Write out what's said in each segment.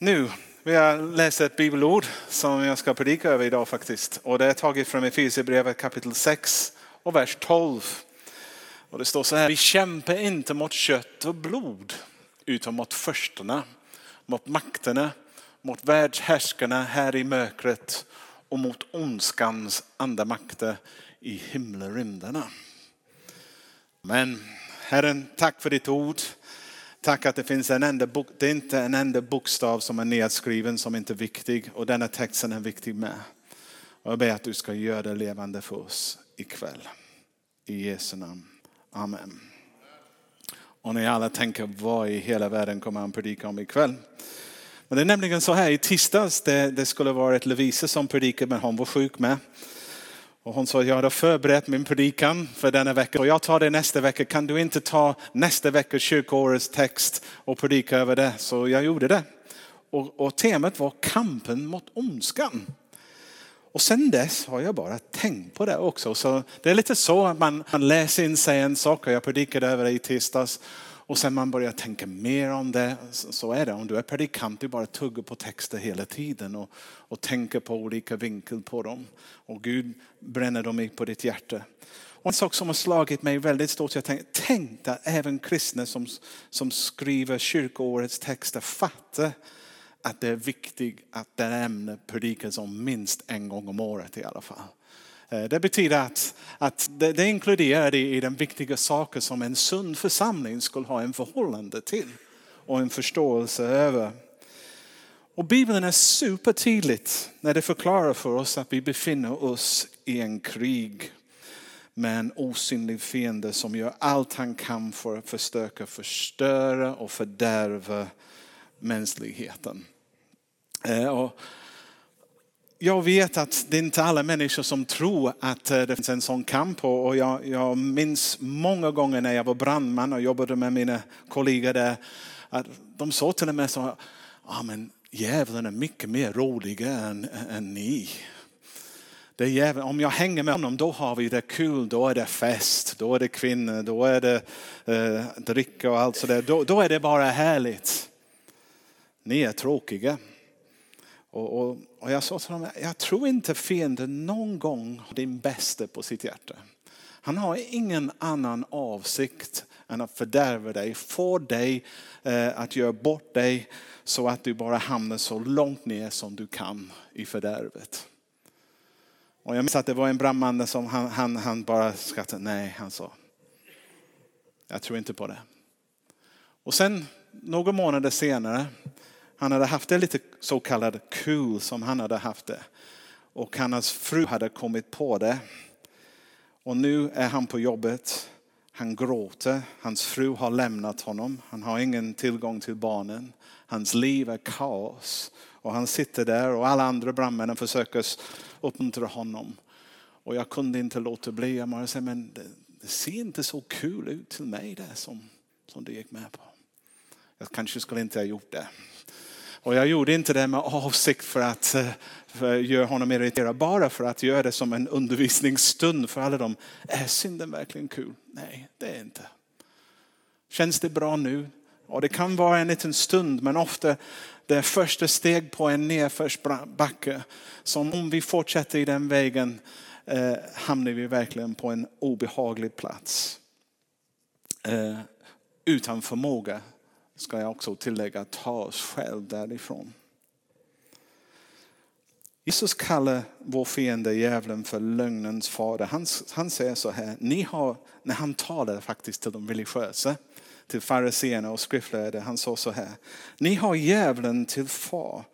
Nu vill jag läsa ett bibelord som jag ska predika över idag faktiskt. Och det är taget från Efesierbrevet kapitel 6 och vers 12. Och det står så här, vi kämpar inte mot kött och blod utan mot förstarna, mot makterna, mot världshärskarna här i mörkret och mot ondskans andamakter i himlarymderna. Men Herren, tack för ditt ord. Tack att det finns en enda bok, det är inte en enda bokstav som är nedskriven som inte är viktig och denna texten är viktig med. Och jag ber att du ska göra det levande för oss ikväll. I Jesu namn. Amen. Och ni alla tänker vad i hela världen kommer han predika om ikväll? Men det är nämligen så här, i tisdags det, det skulle varit Lovisa som predikade men hon var sjuk med. Och hon sa, jag har förberett min predikan för denna vecka och jag tar det nästa vecka. Kan du inte ta nästa veckas kyrkoårets text och predika över det? Så jag gjorde det. Och, och temat var kampen mot ondskan. Och sen dess har jag bara tänkt på det också. Så det är lite så att man, man läser in sig en sak och jag predikade över det i tisdags. Och sen man börjar tänka mer om det, så är det. Om du är predikant, du bara tuggar på texter hela tiden och, och tänker på olika vinkel på dem. Och Gud bränner dem på ditt hjärta. Och en sak som har slagit mig väldigt stort, jag tänkte, tänk att även kristna som, som skriver kyrkoårets texter fattar att det är viktigt att det ämnet predikas om minst en gång om året i alla fall. Eh, det betyder att, att det, det inkluderar det i den viktiga saker som en sund församling skulle ha en förhållande till och en förståelse över. Och Bibeln är supertydligt när det förklarar för oss att vi befinner oss i en krig med en osynlig fiende som gör allt han kan för att försöka förstöra och fördärva mänskligheten. Eh, och jag vet att det är inte alla människor som tror att eh, det finns en sån kamp. Och jag, jag minns många gånger när jag var brandman och jobbade med mina kollegor där. Att de sa till och med så, ja men djävulen är mycket mer rolig än, än ni. Det jävla, om jag hänger med honom då har vi det kul, då är det fest, då är det kvinnor, då är det eh, dricka och allt sådär. Då, då är det bara härligt. Ni är tråkiga. Och, och, och, jag sa till honom, jag tror inte fienden någon gång har din bästa på sitt hjärta. Han har ingen annan avsikt än att fördärva dig, få dig eh, att göra bort dig så att du bara hamnar så långt ner som du kan i fördärvet. Och jag minns att det var en brandman som han, han, han bara skrattade, nej, han sa, jag tror inte på det. Och sen några månader senare han hade haft det lite så kallad kul som han hade haft det. Och hans fru hade kommit på det. Och nu är han på jobbet. Han gråter. Hans fru har lämnat honom. Han har ingen tillgång till barnen. Hans liv är kaos. Och han sitter där och alla andra brandmännen försöker uppmuntra honom. Och jag kunde inte låta bli. Jag bara säger, men det, det, ser inte så kul ut till mig det som, som du gick med på. Jag kanske skulle inte ha gjort det. Och jag gjorde inte det med avsikt eh, för att göra honom irriterad, bara för att göra det som en undervisningsstund för alla dem. Är synden verkligen kul? Nej, det är inte. Känns det bra nu? Och det kan vara en liten stund, men ofta det är första steg på en nedförsbacke. Som om vi fortsätter i den vägen eh, hamnar vi verkligen på en obehaglig plats. Eh, utan förmåga ska jag också tillägga, ta oss själv därifrån. Jesus kallar vår fiende djävulen för lögnens fader. Han, han säger så här, ni har, när han talar faktiskt till de religiösa, till fariséerna och skriftlärde, han sa så här, ni har djävulen till far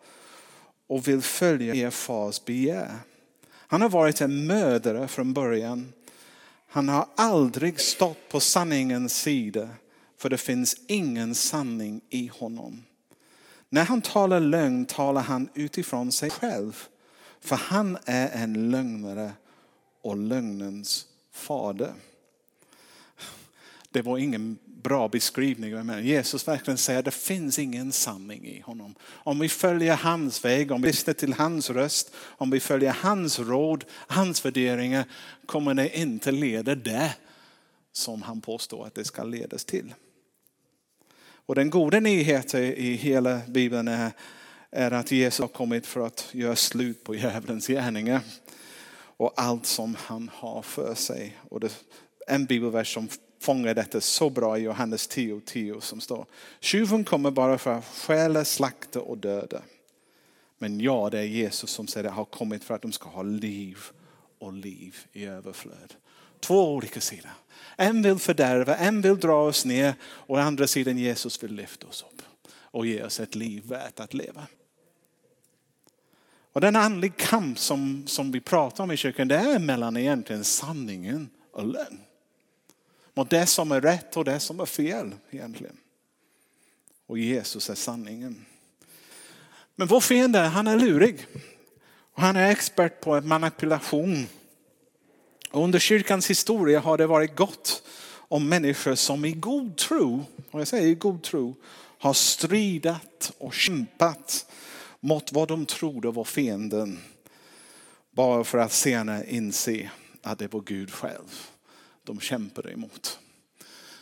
och vill följa er fars begär. Han har varit en mördare från början. Han har aldrig stått på sanningens sida för det finns ingen sanning i honom. När han talar lögn talar han utifrån sig själv. För han är en lögnare och lögnens fader. Det var ingen bra beskrivning. Jesus verkligen säger att det finns ingen sanning i honom. Om vi följer hans väg, om vi lyssnar till hans röst, om vi följer hans råd, hans värderingar kommer det inte leda det som han påstår att det ska ledas till. Och den goda nyheten i hela Bibeln är är att Jesus har kommit för att göra slut på djävulens gärningar och allt som han har för sig. Och det, en bibelvers som fångar detta så bra i Johannes 10.10 10, som står. Tjuven kommer bara för att stjäla, slakta och döda. Men ja, det är Jesus som säger att har kommit för att de ska ha liv och liv i överflöd. Två olika sidor. En vill fördärva, en vill dra oss ner och andra sidan Jesus vill lyfta oss upp och ge oss ett liv värt att leva. Och den andlig kamp som, som vi pratar om i kyrkan, det är mellan egentligen sanningen och lögn. Mot det som är rätt och det som är fel egentligen. Och Jesus är sanningen. Men vår fiende, han är lurig. Och han är expert på manipulation. Och under kyrkans historia har det varit gott om människor som i god tro, och jag säger i god tro, har stridat och kämpat mot vad de trodde var fienden. Bara för att senare inse att det var Gud själv de kämpade emot.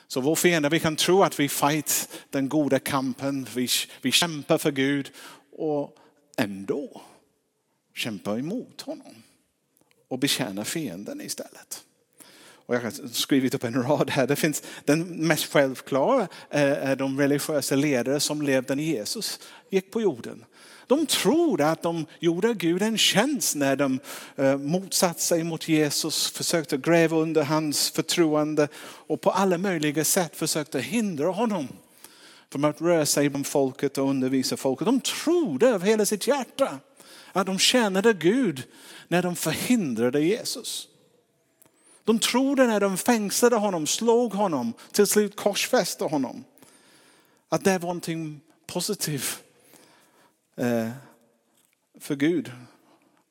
Så vår fiende, vi kan tro att vi fight den goda kampen, vi, vi kämpar för Gud och ändå kämpar emot honom och betjäna fienden istället. Och jag har skrivit upp en rad här. Det finns, den mest självklara eh, är de religiösa ledare som levde när Jesus gick på jorden. De trodde att de gjorde Gud en tjänst när de eh, motsatte sig mot Jesus, försökte gräva under hans förtroende och på alla möjliga sätt försökte hindra honom från att röra sig bland folket och undervisa folket. De trodde av hela sitt hjärta att de tjänade Gud när de förhindrade Jesus. De trodde när de fängslade honom, slog honom, till slut korsfäste honom. Att det var någonting positivt eh, för Gud.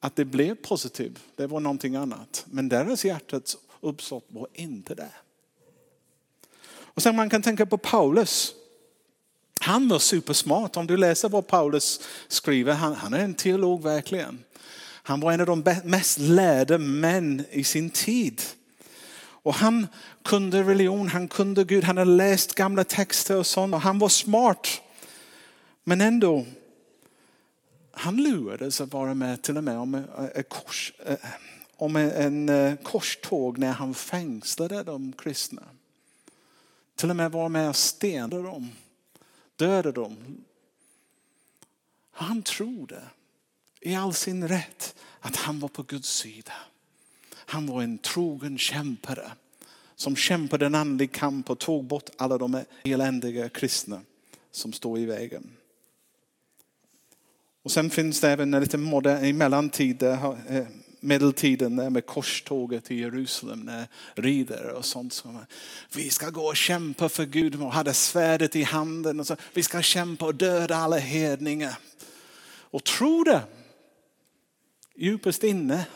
Att det blev positivt, det var någonting annat. Men deras hjärtats uppsåt var inte det. Och sen man kan tänka på Paulus. Han var supersmart. Om du läser vad Paulus skriver, han, han är en teolog verkligen. Han var en av de mest lärda män i sin tid. Och han kunde religion, han kunde Gud, han hade läst gamla texter och sånt. Och han var smart. Men ändå, han lurades att vara med till och med om, ett kors, eh, om en korståg när han fängslade de kristna. Till och med vara med och stenade dem, dödade dem. Han trodde i all sin rätt att han var på Guds sida. Han var en trogen kämpare som kämpade en andlig kamp och tog bort alla de eländiga kristna som står i vägen. Och sen finns det även en liten modern, i mellantid, eh, medeltiden med korståget i Jerusalem när rider och sånt. Som, vi ska gå och kämpa för Gud och hade svärdet i handen. Och så, vi ska kämpa och döda alla hedningar. Och tro det djupast inne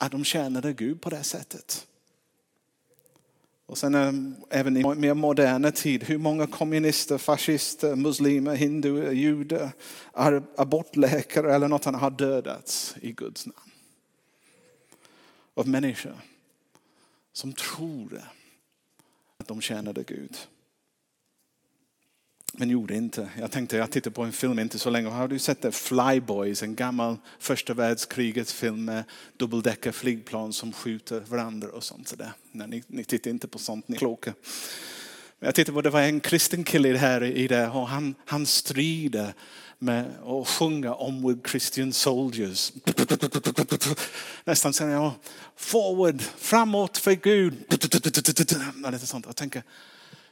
att de tjänade Gud på det sättet. Och sen eh, även i mer moderna tid, hur många kommunister, fascister, muslimer, hinduer, judar, abortläkare eller något annat har dödats i Guds namn. Av människor som trodde att de tjänade Gud. Men gjorde inte. Jag tänkte, jag tittade på en film inte så länge. Har du sett det? Flyboys, en gammal första världskrigets film med dubbeldäckar flygplan som skjuter varandra och sånt. Så där. Nej, ni, ni tittar inte på sånt, ni är kloka. Men jag tittade på, det var en kristen kille här i det och han, han strider med att sjunga om with Christian soldiers. Nästan säger jag, forward, framåt för Gud. Jag tänker,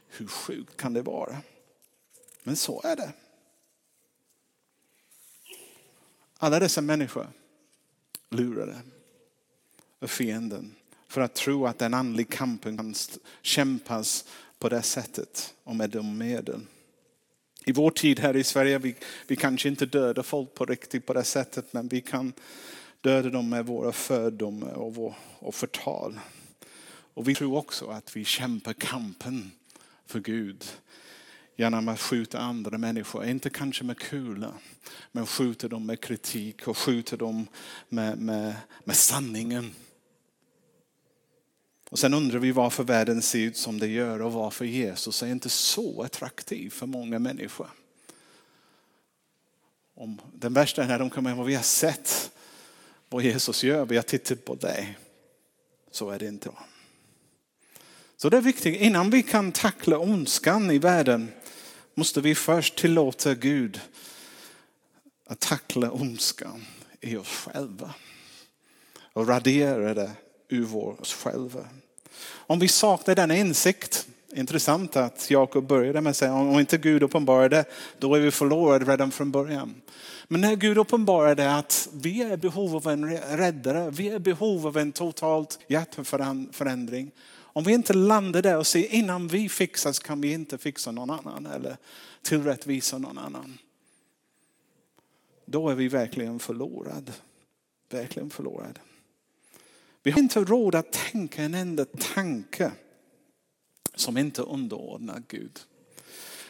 hur sjukt kan det vara? Men så är det. Alla dessa människor lurade av fienden för att tro att den andliga kampen kan kämpas på det sättet och med de medel. I vår tid här i Sverige, vi, vi kanske inte dödar folk på riktigt på det sättet, men vi kan döda dem med våra fördomar och, vår, och förtal. Och vi tror också att vi kämpar kampen för Gud genom att skjuta andra människor. Inte kanske med kula, men skjuta dem med kritik och skjuta dem med, med, med sanningen. Och sen undrar vi varför världen ser ut som det gör och varför Jesus är inte så attraktiv för många människor. Om den värsta är när de kommer hem och vi har sett vad Jesus gör, vi har tittat på dig. Så är det inte. Så det är viktigt, innan vi kan tackla ondskan i världen måste vi först tillåta Gud att tackla ondskan i oss själva. Och radera det ur oss själva. Om vi saknar denna insikt, intressant att Jakob började med att säga om inte Gud uppenbarar det, då är vi förlorade redan från början. Men när Gud uppenbarade att vi är i behov av en räddare, vi är i behov av en totalt hjärtförändring. Om vi inte landar där och säger innan vi fixas kan vi inte fixa någon annan eller tillrättvisa någon annan. Då är vi verkligen förlorade. Verkligen förlorade. Vi har inte råd att tänka en enda tanke som inte underordnar Gud.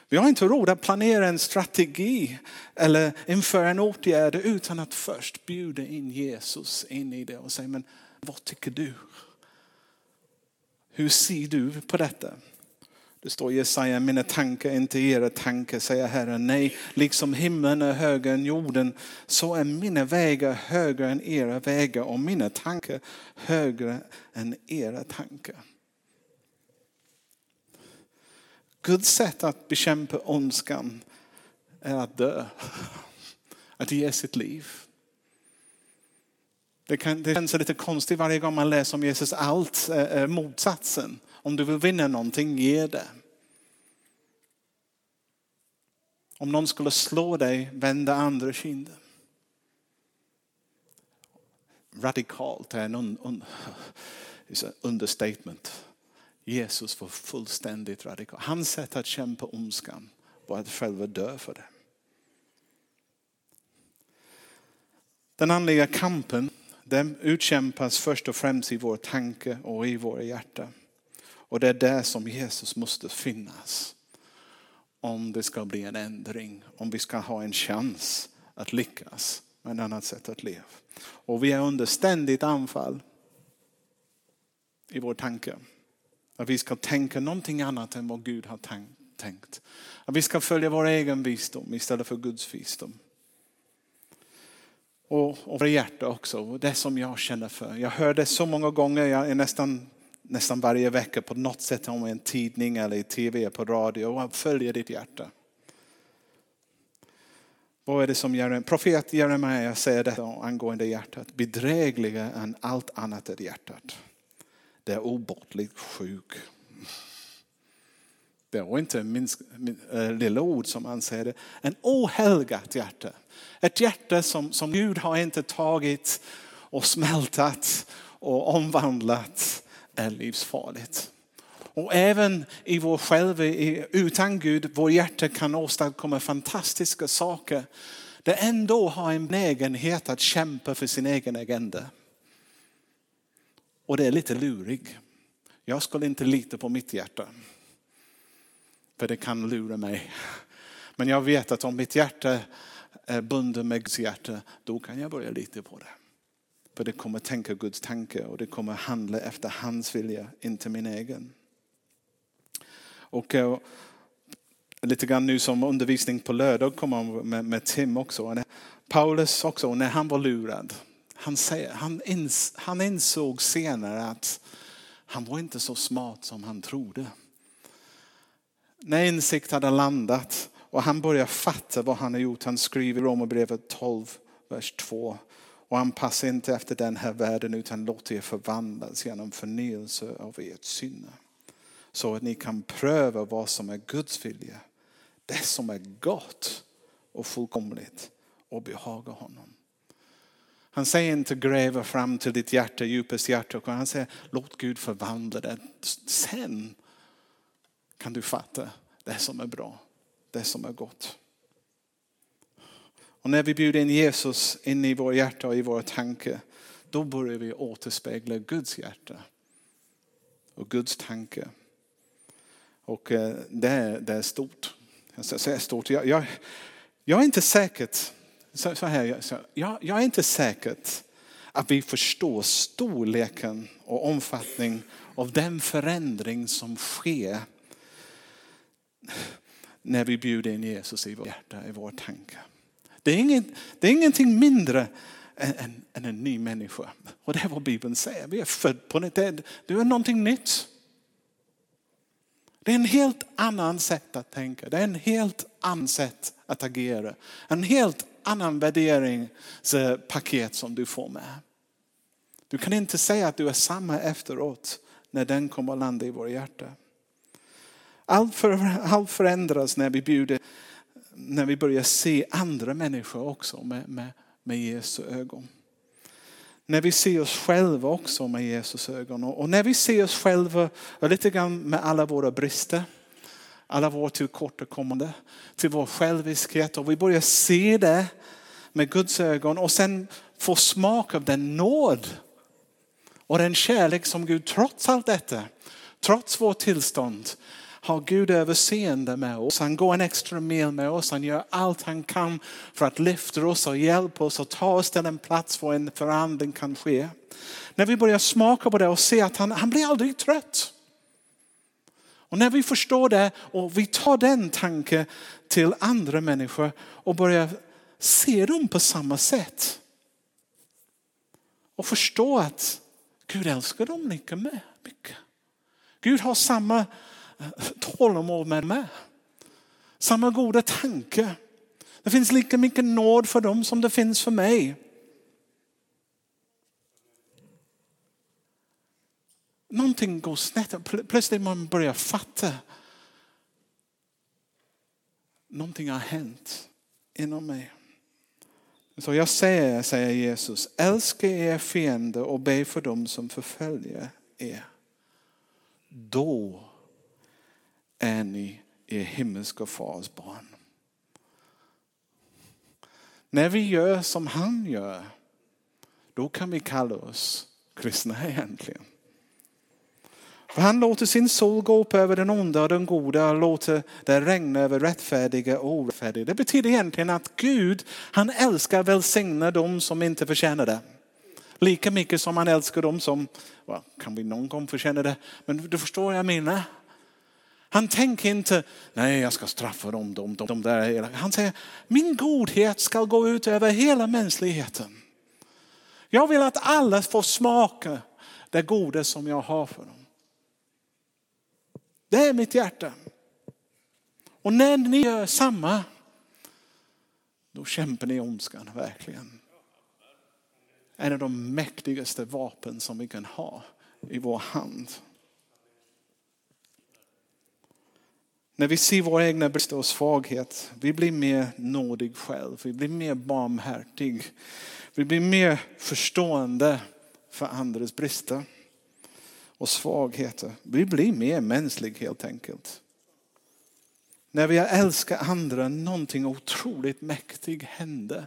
Vi har inte råd att planera en strategi eller införa en åtgärd utan att först bjuda in Jesus in i det och säga, men vad tycker du? Hur ser du på detta? Det står i Jesaja, mina tankar är inte era tankar, säger Herren. Nej, liksom himlen är högre än jorden, så är mina vägar högre än era vägar och mina tankar högre än era tankar. Guds sätt att bekämpa ondskan är att dö. Att ge sitt liv. Det, kan, det känns lite konstigt varje gång man läser om Jesus. Allt är motsatsen. Om du vill vinna någonting, ge det. Om någon skulle slå dig, vända andra kinden. Radikalt är en un, un, understatement. Jesus var fullständigt radikal. Hans sätt att kämpa ondskan var att själva dö för det. Den andliga kampen den utkämpas först och främst i vår tanke och i våra hjärta. Och det är där som Jesus måste finnas. Om det ska bli en ändring, om vi ska ha en chans att lyckas med ett annat sätt att leva. Och vi är under ständigt anfall i vår tanke. Att vi ska tänka någonting annat än vad Gud har tänkt. Att vi ska följa vår egen visdom istället för Guds visdom. Och, och våra hjärta också, det som jag känner för. Jag hör det så många gånger, jag är nästan, nästan varje vecka på något sätt om en tidning eller i tv, på radio. Och följer ditt hjärta. Vad är det som gör Profet Jeremia säger detta angående hjärtat. Bedrägligare än allt annat är hjärtat. Det är obotligt sjuk. Det och inte minst, äh, eh, lilla ord som han säger det. En ohelgat hjärta. Ett hjärta som, som Gud har inte tagit och smältat och omvandlat är livsfarligt. Och även i vår själva, utan Gud, vår hjärta kan åstadkomma fantastiska saker. Det ändå har en benägenhet att kämpa för sin egen agenda. Och det är lite lurig. Jag skulle inte lita på mitt hjärta. För det kan lura mig. Men jag vet att om mitt hjärta är bundet med Guds hjärta, då kan jag börja lita på det. För det kommer tänka Guds tanke och det kommer handla efter hans vilja, inte min egen. Och eh, lite grann nu som undervisning på lördag kommer med, med Tim också. Paulus också, när han var lurad, han, säger, han, ins, han insåg senare att han var inte så smart som han trodde. När insikt hade landat och han börjar fatta vad han har gjort. Han skriver i Romarbrevet 12, vers 2. Och han passar inte efter den här världen utan låter er förvandlas genom förnyelse av ert sinne. Så att ni kan pröva vad som är Guds vilja. Det som är gott och fullkomligt och behaga honom. Han säger inte gräva fram till ditt hjärta, djupast hjärta. Han säger låt Gud förvandla det. Sen kan du fatta det som är bra det som är gott. Och när vi bjuder in Jesus in i vårt hjärta och i våra tankar, då börjar vi återspegla Guds hjärta och Guds tanke. Och eh, det är, det är stort. Jag stort. Jag, jag, jag är inte säker, så, så här, så, jag, jag är inte säker att vi förstår storleken och omfattningen av den förändring som sker när vi bjuder in Jesus i vårt hjärta, i vår tanke. Det är, inget, det är ingenting mindre än, än, än, en ny människa. Och det är vad Bibeln säger. Vi är födda på nytt. Du är någonting nytt. Det är en helt annan sätt att tänka. Det är en helt annan sätt att agera. En helt annan värderingspaket som du får med. Du kan inte säga att du är samma efteråt när den kommer att landa i våra hjärta. Allt, för, allt förändras när vi, bjuder, när vi börjar se andra människor också med, med, med Jesu ögon. När vi ser oss själva också med Jesus ögon. Och när vi ser oss själva lite grann med alla våra brister. Alla våra tillkortakommande. Till vår själviskhet. Och vi börjar se det med Guds ögon. Och sen få smak av den nåd. Och den kärlek som Gud trots allt detta. Trots vårt tillstånd har Gud överseende med oss. Han går en extra mil med oss. Han gör allt han kan för att lyfta oss och hjälpa oss och ta oss till en plats där en förändring kan ske. När vi börjar smaka på det och se att han, han blir aldrig trött. Och när vi förstår det och vi tar den tanken till andra människor och börjar se dem på samma sätt. Och förstå att Gud älskar dem lika mycket. Gud har samma tålamod med mig. Samma goda tanke. Det finns lika mycket nåd för dem som det finns för mig. Någonting går snett. Plötsligt man börjar fatta. Någonting har hänt inom mig. Så jag säger, säger Jesus, älska er fiender och be för dem som förföljer er. Då är ni er himmelska fars barn. När vi gör som han gör, då kan vi kalla oss kristna egentligen. För han låter sin sol gå upp över den onda och den goda och låter det regna över rättfärdiga och orättfärdiga. Det betyder egentligen att Gud, han älskar välsigna dem som inte förtjänar det. Lika mycket som han älskar dem som, well, kan vi någon gång förtjäna det? Men du förstår vad jag menar. Han tänker inte, nej jag ska straffa dem, de, de, de där. Han säger, min godhet ska gå ut över hela mänskligheten. Jag vill att alla får smaka det goda som jag har för dem. Det är mitt hjärta. Och när ni gör samma, då kämpar ni ondskan verkligen. En av de mäktigaste vapen som vi kan ha i vår hand. När vi ser våra egna brister och svaghet, vi blir mer nådig själv. Vi blir mer barmhärtig. Vi blir mer förstående för andras brister och svagheter. Vi blir mer mänsklig helt enkelt. När vi älskar andra, någonting otroligt mäktigt händer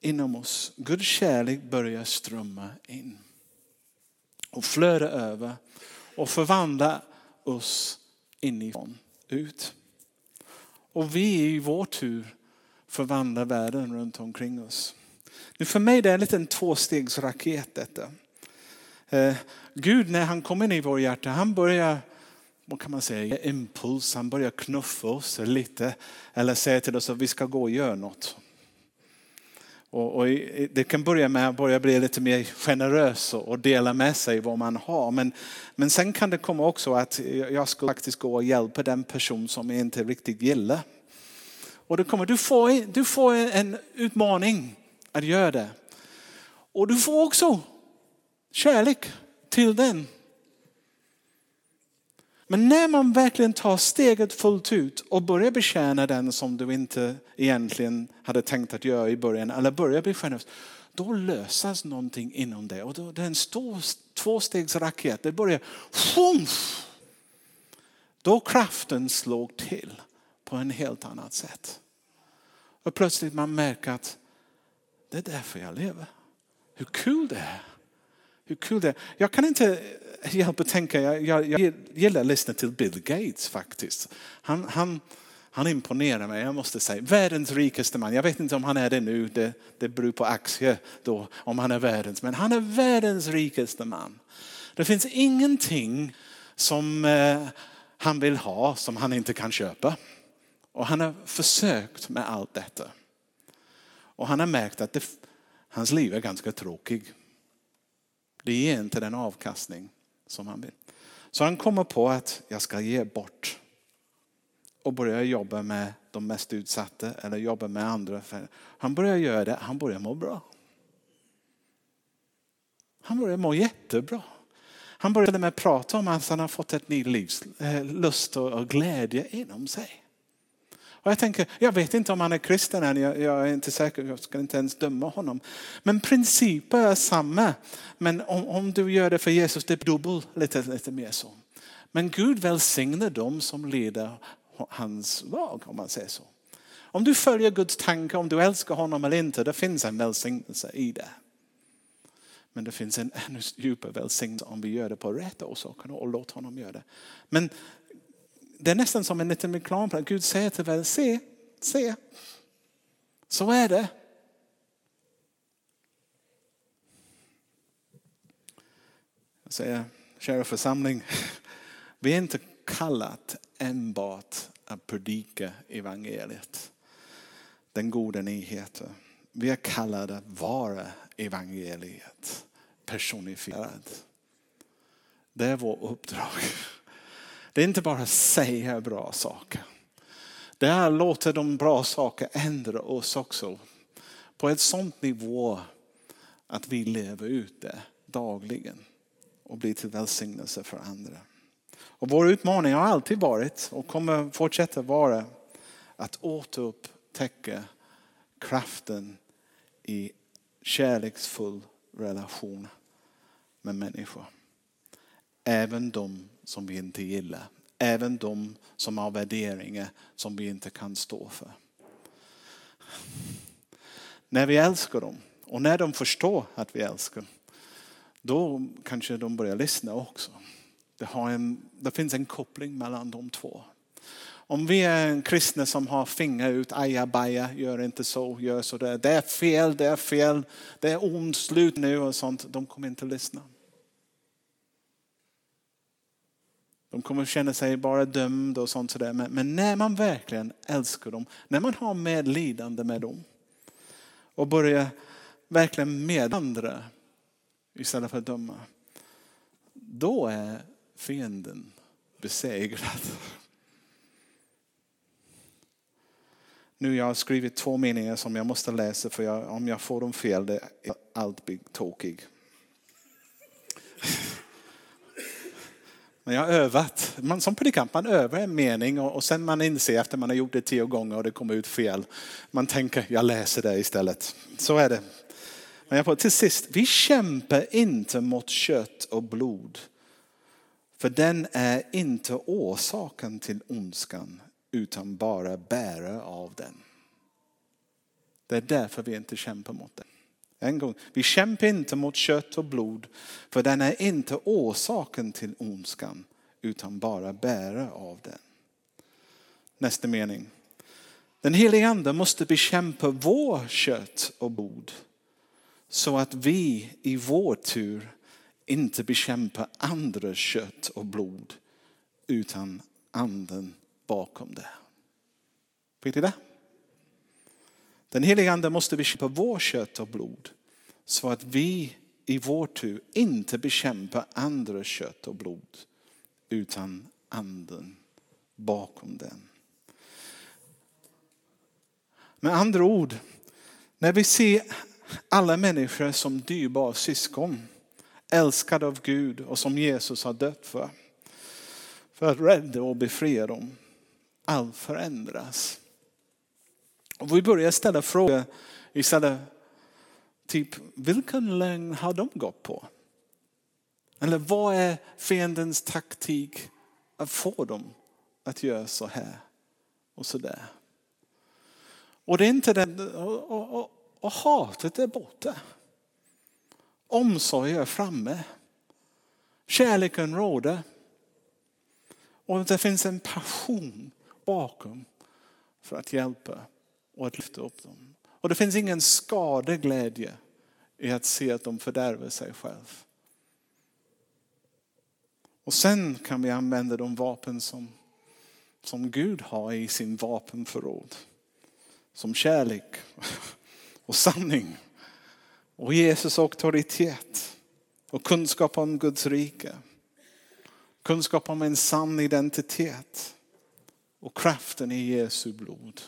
inom oss. Guds kärlek börjar strömma in och flöda över och förvandla oss inifrån ut. Och vi i vår tur förvandlar världen runt omkring oss. Nu för mig det är en liten tvåstegsraket detta. Eh, Gud när han kommer in i vår hjärta, han börjar vad kan man säga, impuls, han börjar knuffa oss lite eller säga till oss att vi ska gå och göra något. Och, och det kan börja med att börja bli lite mer generös och dela med sig vad man har. Men, men sen kan det komma också att jag ska faktiskt gå och hjälpa den person som jag inte riktigt gillar. Och det kommer, du, får, du får en utmaning att göra det. Och du får också kärlek till den. Men när man verkligen tar steget fullt ut och börjar betjäna den som du inte egentligen hade tänkt att göra i början, eller börjar bli generös, då lösas någonting inom det. Och då, det är en stor tvåstegsraket. Det börjar, Fumf! då kraften slår till på en helt annat sätt. Och plötsligt man märker att det är därför jag lever. Hur kul det är. Hur kul det är. Jag kan inte hjälpa att tänka, jag, jag, jag gillar att lyssna till Bill Gates faktiskt. Han, han, han imponerar mig, jag måste säga. Världens rikaste man. Jag vet inte om han är det nu, det, det beror på aktier då, om han är världens. Men han är världens rikaste man. Det finns ingenting som eh, han vill ha som han inte kan köpa. Och han har försökt med allt detta. Och han har märkt att det, hans liv är ganska tråkigt. Det ger inte den avkastning som han vill. Så han kommer på att jag ska ge bort och börjar jobba med de mest utsatta eller jobba med andra. Han börjar göra det, han börjar må bra. Han börjar må jättebra. Han började med att prata om att han har fått ett ny livs eh, lust och glädje inom sig. Och jag tänker, jag vet inte om han är kristen än, jag, jag, är inte säker, jag ska inte ens döma honom. Men principen är samma. Men om, om du gör det för Jesus, det är dubbelt lite, lite mer så. Men Gud välsignar dem som leder hans lag om man säger så. Om du följer Guds tanke, om du älskar honom eller inte, det finns en välsignelse i det. Men det finns en ännu djupare välsignelse om vi gör det på rätt orsaker och låter honom göra det. Men det är nästan som en liten reklamplan. Gud säger till världen, se, se. Så är det. Jag säger, kära församling, vi är inte kallat enbart att predika evangeliet. Den goda nyheten. Vi är kallade att vara evangeliet personifierat. Det är vårt uppdrag. Det är inte bara att säga bra saker. Det är att låta de bra saker ändra oss också. På ett sånt nivå att vi lever ut det dagligen och blir till välsignelse för andra. Och vår utmaning har alltid varit och kommer fortsätta vara att återupptäcka kraften i kärleksfull relation med människor. Även de som vi inte gillar. Även de som har värderingar som vi inte kan stå för. När vi älskar dem och när de förstår att vi älskar, då kanske de börjar lyssna också. Det, har en, det finns en koppling mellan de två. Om vi är en kristna som har fingrar ut, ajabaja, gör inte så, gör så där. Det är fel, det är fel, det är ont, slut nu och sånt. De kommer inte att lyssna. De kommer att känna sig bara dömda och sånt sådär. Men, men när man verkligen älskar dem, när man har medlidande med dem och börjar verkligen med andra istället för att döma. Då är fienden besegrad. Nu jag har skrivit två meningar som jag måste läsa för jag, om jag får dem fel det är allt blir tokig. Men jag har övat. Man, som predikant man övar en mening och, och sen man inser efter man har gjort det tio gånger och det kommer ut fel. Man tänker jag läser det istället. Så är det. Men jag får, till sist, vi kämpar inte mot kött och blod för den är inte orsaken till ondskan utan bara bärare av den. Det är därför vi inte kämpar mot den. En gång. Vi kämpar inte mot kött och blod för den är inte orsaken till ondskan utan bara bärare av den. Nästa mening. Den helige ande måste bekämpa vår kött och blod så att vi i vår tur inte bekämpar andra kött och blod utan anden bakom det. Vet ni det? Den heliga ande måste bekämpa vår kött och blod så att vi i vår tur inte bekämpar andra kött och blod utan anden bakom den. Med andra ord, när vi ser alla människor som dyrbara syskon älskade av Gud och som Jesus har dött för. För att rädda och befria dem. Allt förändras. Och vi börjar ställa frågor istället. Typ, vilken lögn har de gått på? Eller vad är fiendens taktik att få dem att göra så här och så där? Och det är inte den, och, och, och, och hatet är borta. Omsorg är framme. Kärleken råder. Och det finns en passion bakom för att hjälpa och att lyfta upp dem. Och det finns ingen skadeglädje i att se att de fördärvar sig själv. Och sen kan vi använda de vapen som, som Gud har i sin vapenförråd. Som kärlek och sanning och Jesus auktoritet och kunskap om Guds rike. Kunskap om en sann identitet och kraften i Jesu blod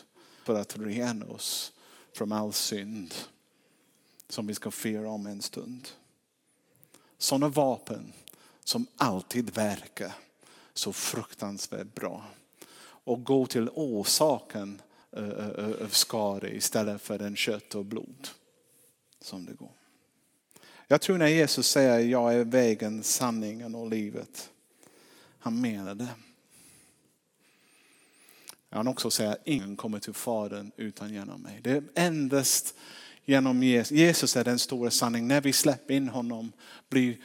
för att rena oss från all synd som vi ska fira om en stund. Sådana vapen som alltid verkar så fruktansvärt bra och gå till orsaken av skada istället för den kött och blod som det går. Jag tror när Jesus säger jag är vägen, sanningen och livet. Han menar det. Han också säger ingen kommer till Fadern utan genom mig. Det är endast genom Jesus. Jesus är den stora sanningen. När vi släpper in honom blir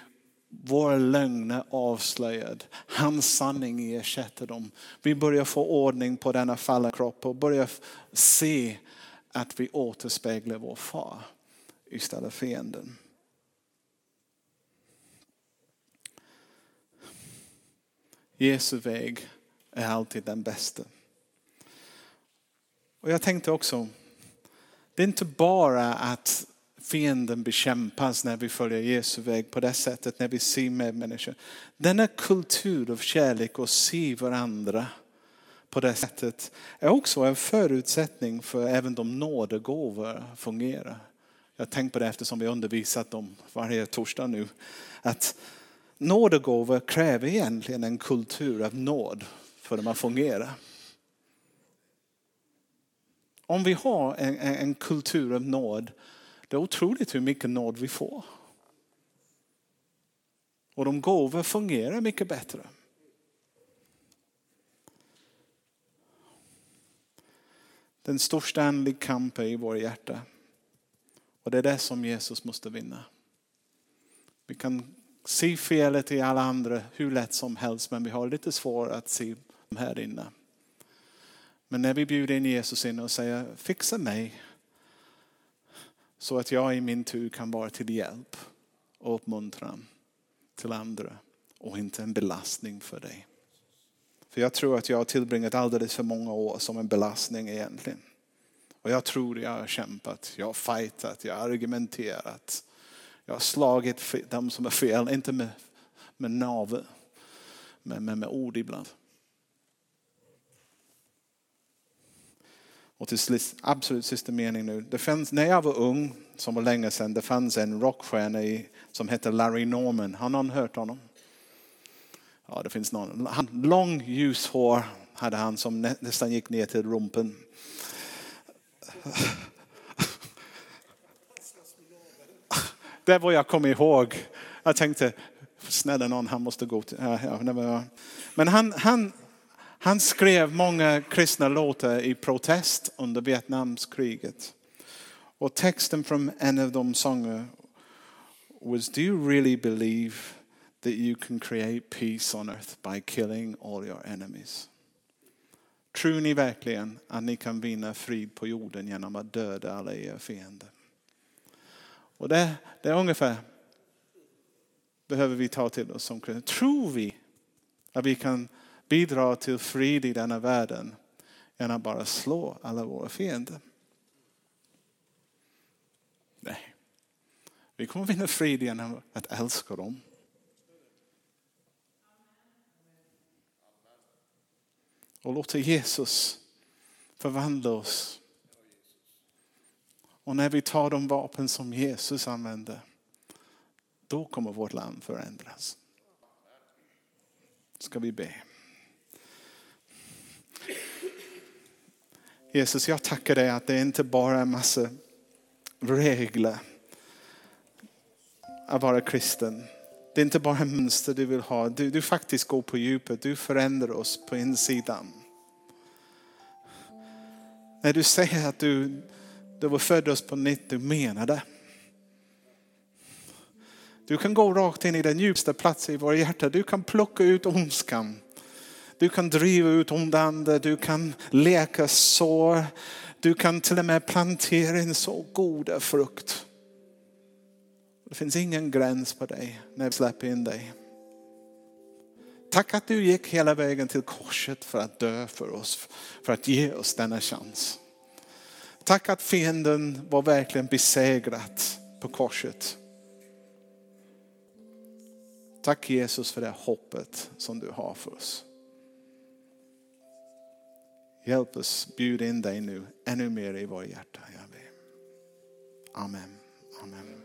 våra lögner avslöjad. Hans sanning ersätter dem. Vi börjar få ordning på denna fallna kropp och börjar se att vi återspeglar vår far istället för fienden. Jesu väg är alltid den bästa. Och jag tänkte också, det är inte bara att fienden bekämpas när vi följer Jesu väg på det sättet, när vi ser medmänniskor. Denna kultur av kärlek och se varandra på det sättet är också en förutsättning för även de nådegåvor fungerar. Jag har tänkt på det eftersom vi undervisat dem varje torsdag nu. Att nådegåvor kräver egentligen en kultur av nåd för att man fungerar. Om vi har en, en kultur av nåd, det är otroligt hur mycket nåd vi får. Och de gåvor fungerar mycket bättre. Den största andliga kampen i våra hjärta. Och det är det som Jesus måste vinna. Vi kan se felet i alla andra hur lätt som helst men vi har lite svårt att se här inne. Men när vi bjuder in Jesus in och säger fixa mig så att jag i min tur kan vara till hjälp och uppmuntran till andra och inte en belastning för dig. För jag tror att jag har tillbringat alldeles för många år som en belastning egentligen. Och jag tror jag har kämpat, jag har fightat, jag har argumenterat. Jag har slagit dem som är fel, inte med, med navel, men med, med ord ibland. Och till absolut sista mening nu. Det fanns, när jag var ung, som var länge sedan, det fanns en rockstjärna i, som hette Larry Norman. Har någon hört honom? Ja, det finns någon. Han, lång ljus hår hade han som nä, nästan gick ner till rumpen. Det var jag kom ihåg. Jag tänkte, snälla någon, han måste gå till... Ja, ja, men han, han, han skrev många kristna låtar i protest under Vietnamskriget. Och texten från en av de sångerna was Do you really believe that you can create peace on earth by killing all your enemies? Tror ni verkligen att ni kan vinna frid på jorden genom att döda alla era fiender? Och det, det är ungefär behöver vi ta till oss som kristna. Tror vi att vi kan bidra till frid i denna världen än att bara slå alla våra fiender. Nej. Vi kommer vinna frid genom att älska dem. Och låta Jesus förvandla oss. Och när vi tar de vapen som Jesus använder, då kommer vårt land förändras. Ska vi be. Jesus, jag tackar dig att det inte bara är en massa regler att vara kristen. Det är inte bara en mönster du vill ha. Du, du faktiskt går på djupet. Du förändrar oss på insidan. När du säger att du, du var född oss på nytt, du menar det. Du kan gå rakt in i den djupaste platsen i våra hjärta. Du kan plocka ut ondskan. Du kan driva ut onda andar, du kan läka sår. Du kan till och med plantera en så goda frukt. Det finns ingen gräns på dig när vi släpper in dig. Tack att du gick hela vägen till korset för att dö för oss, för att ge oss denna chans. Tack att fienden var verkligen besegrat på korset. Tack Jesus för det hoppet som du har för oss. Hjälp oss bjuda in dig nu ännu mer i våra hjärta. Amen. Amen.